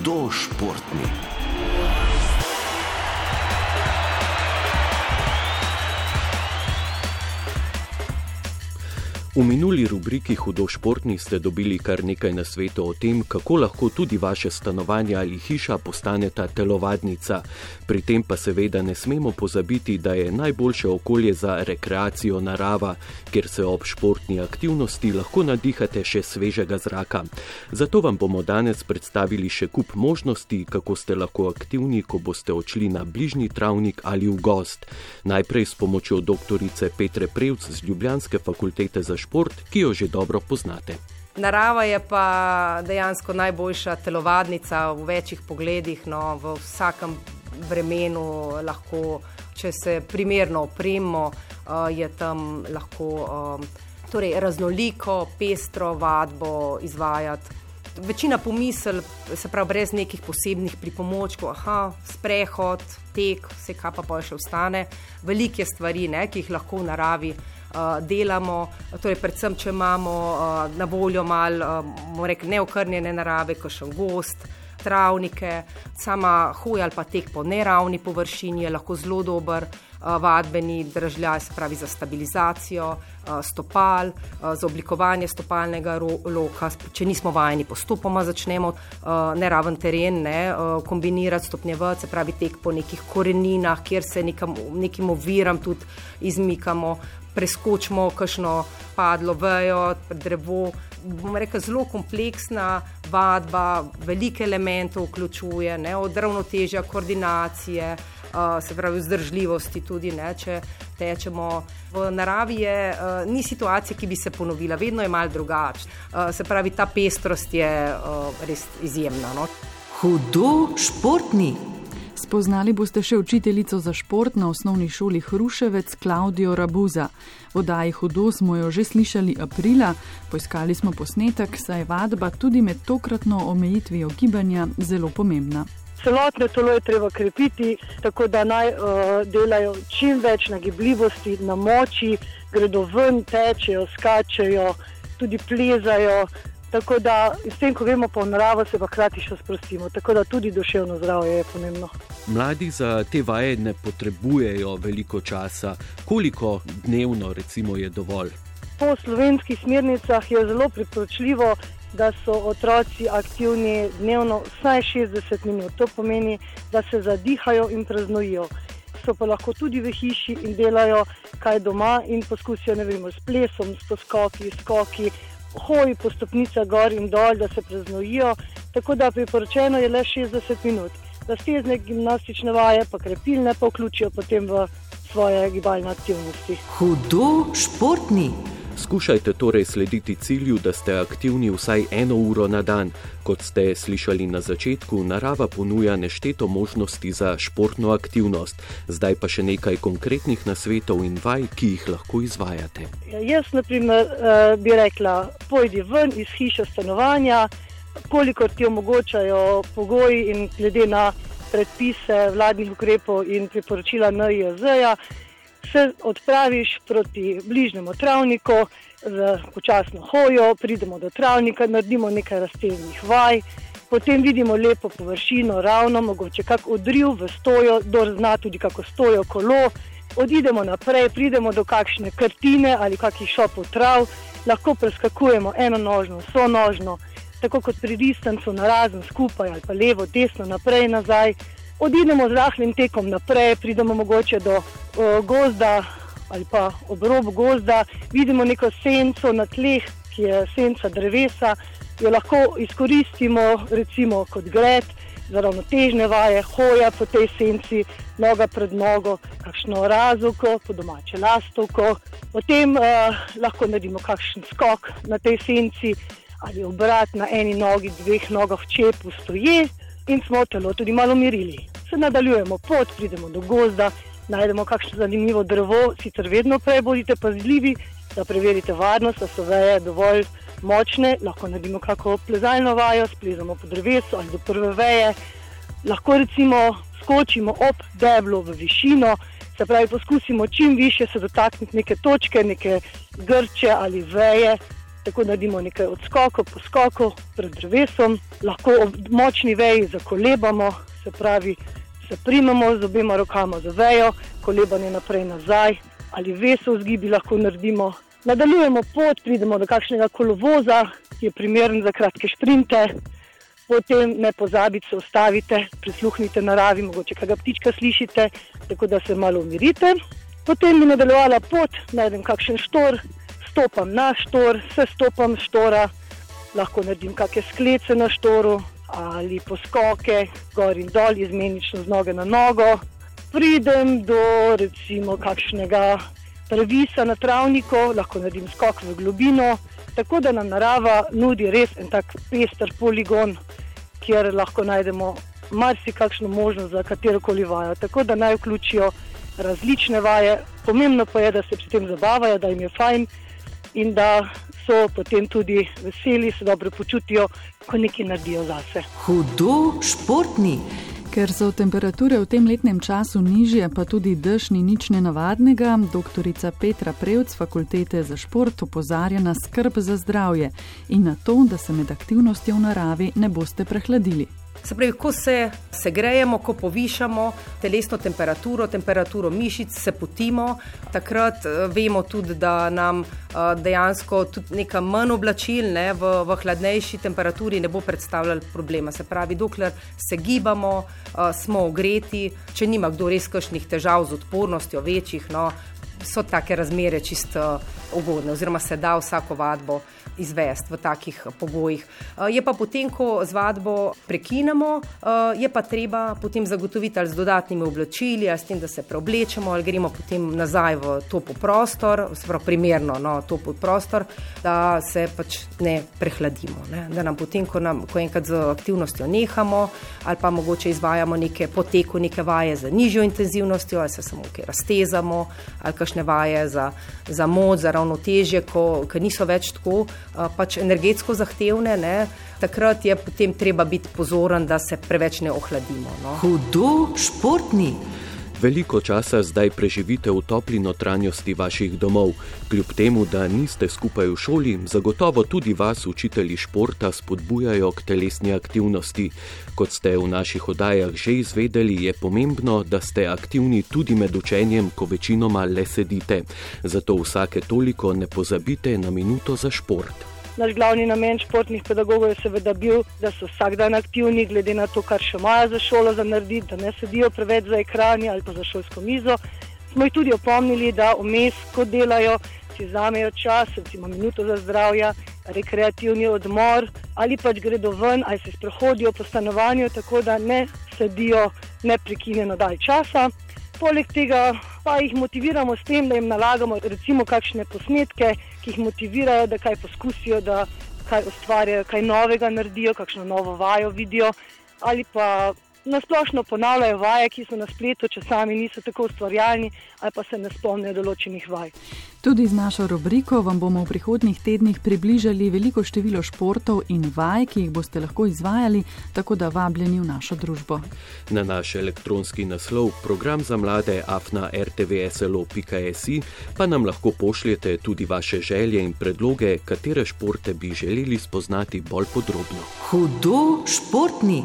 hudo V minuli rubriki Hudo športni ste dobili kar nekaj nasvetov o tem, kako lahko tudi vaše stanovanje ali hiša postaneta telovadnica. Pri tem pa seveda ne smemo pozabiti, da je najboljše okolje za rekreacijo narava, kjer se ob športni aktivnosti lahko nadihate še svežega zraka. Zato vam bomo danes predstavili še kup možnosti, kako ste lahko aktivni, ko boste odšli na bližnji travnik ali v gost. Najprej s pomočjo doktorice Petre Prevc z Ljubljanske fakultete za šport, ki jo že dobro poznate. Narava je pa dejansko najboljša telovadnica v večjih pogledih, no, v vsakem vremenu lahko, če se primerno opremo, uh, je tam lahko um, torej raznoliko, pestro vadbo izvajati. Večina pomisel, se pravi, brez nekih posebnih pripomočkov, aha, sprehod, tek, vse kar pa pa še ostane, velike stvari, ne, ki jih lahko v naravi delamo. Torej, predvsem, če imamo uh, na voljo malo uh, neokrnjene narave, kot še gost. Travnike, sama hoja ali pa tek po neravni površini je lahko zelo dober uh, vadbeni držljaj, se pravi za stabilizacijo uh, stopal, uh, za oblikovanje stopalnega loka. Če nismo vajeni, postopoma začnemo uh, neraven teren ne, uh, kombinirati, stopnjevati, se pravi tek po nekih koreninah, kjer se nekam, nekim oviram tudi izmikamo preskočimo kakšno padlo vejo, drevo. Bomo rekli, zelo kompleksna vadba, veliko elementov vključuje, ne, od ravnotežja, koordinacije, uh, se pravi, vzdržljivosti tudi, ne, če tečemo. V naravi je, uh, ni situacije, ki bi se ponovila, vedno je mal drugače. Uh, se pravi, ta pestrost je uh, res izjemna. No. Hudo športni. Spoznali boste še učiteljico za šport na osnovni šoli Hruševec Klaudijo Rabuza. V oddaji Hudo smo jo že slišali aprila, poiskali smo posnetek, saj je vadba tudi med tokratno omejitvijo gibanja zelo pomembna. Celotno telo je treba krepiti, tako da naj uh, delajo čim več nagibljivosti, na moči, gredo ven, tečejo, skačejo, tudi plezajo. Tako da s tem, ko gremo po naravo, se pa hkrati še sprostimo. Tako da tudi duševno zdravje je pomembno. Mladi za te vaje ne potrebujejo veliko časa. Koliko dnevno recimo, je dovolj? Po slovenskih smernicah je zelo priporočljivo, da so otroci aktivni dnevno vsaj 60 minut. To pomeni, da se zadihajo in praznojijo. So pa lahko tudi v hiši in delajo kaj doma in poskusijo vem, s plesom, s poskoki, skoki hoji po stopnicah gor in dol, da se preznojijo. Tako da priporočeno je le 60 minut. Raztezne gimnastične vaje, pa krepilne, pa vključijo potem v svoje gibalne aktivnosti. Hudo športni. Skušajte torej slediti cilju, da ste aktivni vsaj eno uro na dan. Kot ste slišali na začetku, narava ponuja nešteto možnosti za športno aktivnost. Zdaj pa še nekaj konkretnih nasvetov in vaj, ki jih lahko izvajate. Ja, jaz, na primer, eh, bi rekla, pojdi ven iz hiše stanovanja, kolikor ti omogočajo pogoji in glede na predpise vladnih ukrepov in priporočila NIJZ-ja se odpraviš proti bližnjemu travniku z počasno hojo, pridemo do travnika, naredimo nekaj razteznih vaj, potem vidimo lepo površino, ravno, mogoče kak odriv v stojo, kdo zna tudi kako stojo kolo. Odidemo naprej, pridemo do kakšne krtine ali kakšnih šopov trav, lahko preskakujemo eno nožno, so nožno, tako kot pri ristancu na razen skupaj ali pa levo, desno, naprej, nazaj odidemo z rahlim tekom naprej, pridemo mogoče do uh, gozda ali pa obrob gozda, vidimo neko senco na tleh, ki je senca drevesa, jo lahko izkoristimo recimo kot gred. Za ravnotežne vaje, hoja po tej senci, noga pred nogo, kakšno razoko, po domače lastovko. Potem uh, lahko naredimo kakšen skok na tej senci ali obrat na eni nogi, dveh nogah, čepu stoje in smo telo tudi malo mirili se nadaljujemo. Pot, pridemo do gozda, najdemo kakšno zanimivo drevo, sicer vedno prej bodite pazljivi, da preverite varnost, da so veje dovolj močne, lahko naredimo kako plezalno vajo, splezamo po drevesu ali do prve veje, lahko recimo skočimo ob deblo v višino, se pravi poskusimo čim više se dotakniti neke točke, neke grče ali veje. tako naredimo nekaj odskokov, poskokov pred drevesom, lahko ob močni veji zakolebamo, se pravi, se primemo z obema rokama za vejo, kolebanje naprej in nazaj, ali veso vzgibi lahko naredimo. Nadaljujemo pot, pridemo do kakšnega kolovoza, ki je primeren za kratke sprinte. Potem ne pozabite, se ustavite, prisluhnite naravi, mogoče kaj ptička slišite, tako da se malo umirite. Potem mi nadaljevala pot, najdem kakšen štor, stopam na štor, se stopam štora, lahko naredim kakšne sklece na štoru ali poskoke, gor in dol, izmenično z noge na nogo. Pridem do recimo kakšnega previsa na travniku, lahko naredim skok v globino, tako da nam narava nudi res en tak pester poligon, kjer lahko najdemo marsikakšno možnost za katero koli vajo. Tako da naj vključijo različne vaje, pomembno pa je, da se pri tem zabavajo, da jim je fajn in da so potem tudi veseli, se dobro počutijo, ko nekaj naredijo zase. Hudo športni. Ker so temperature v tem letnem času nižje, pa tudi dež ni nič nenavadnega, doktorica Petra Prevc fakultete za šport opozarja na skrb za zdravje in na to, da se med aktivnostjo v naravi ne boste prehladili. Se pravi, ko se segrejemo, ko povišamo telesno temperaturo, temperaturo mišic, se potimo, takrat eh, vemo tudi, da nam eh, dejansko tudi neka manj oblačil ne, v, v hladnejši temperaturi ne bo predstavljalo problema. Se pravi, dokler se gibamo, eh, smo ogreti, če nima kdo res kakšnih težav z odpornostjo, večjih, no, so take razmere čisto ugodne, oziroma se da vsako vadbo izvesti v takih pogojih. Eh, je pa potem, ko z vadbo prekinemo, eh, je pa treba potem zagotoviti ali z dodatnimi oblačili, ali s tem, da se preoblečemo, ali gremo potem nazaj v topo prostor, spravo primerno no, topo prostor, da se pač ne prehladimo. Ne? Da nam potem, ko, nam, ko enkrat z aktivnostjo nehamo, ali pa mogoče izvajamo neke poteku, neke vaje z nižjo intenzivnostjo, ali se samo kaj raztezamo, ali kakšne vaje za, za moč, za ravnotežje, ki niso več tako pač energetsko zahtevne. Ne? Takrat je potem treba biti pozoren, da se preveč ne ohladimo. No? Hudo športni. Veliko časa zdaj preživite v topli notranjosti vaših domov. Kljub temu, da niste skupaj v šoli, zagotovo tudi vas učitelji športa spodbujajo k telesni aktivnosti. Kot ste v naših oddajah že izvedeli, je pomembno, da ste aktivni tudi med učenjem, ko večinoma le sedite. Zato vsake toliko ne pozabite na minuto za šport. Naš glavni namen športnih pedagogov je seveda bil, da so vsak dan aktivni, glede na to, kar še imajo za šolo za narediti, da ne sedijo preveč za ekrani ali pa za šolsko mizo. Smo jih tudi opomnili, da vmes, ko delajo, si vzamejo čas, recimo minuto za zdravje, rekreativni odmor ali pač gredo ven ali se sprehodijo po stanovanju, tako da ne sedijo neprekinjeno dalj časa. Poleg tega pa jih motiviramo s tem, da jim nalagamo recimo kakšne posnetke, ki jih motivirajo, da kaj poskusijo, da kaj ustvarjajo, kaj novega naredijo, kakšno novo vajo vidijo ali pa nasplošno ponavljajo vaje, ki so na spletu, če sami niso tako ustvarjalni ali pa se ne spomnijo določenih vaj. Tudi z našo rubriko vam bomo v prihodnih tednih približali veliko število športov in vaj, ki jih boste lahko izvajali, tako da vabljeni v našo družbo. Na naš elektronski naslov program za mlade afna rtvslo.si pa nam lahko pošljete tudi vaše želje in predloge, katere športe bi želeli spoznati bolj podrobno. Hudo športni.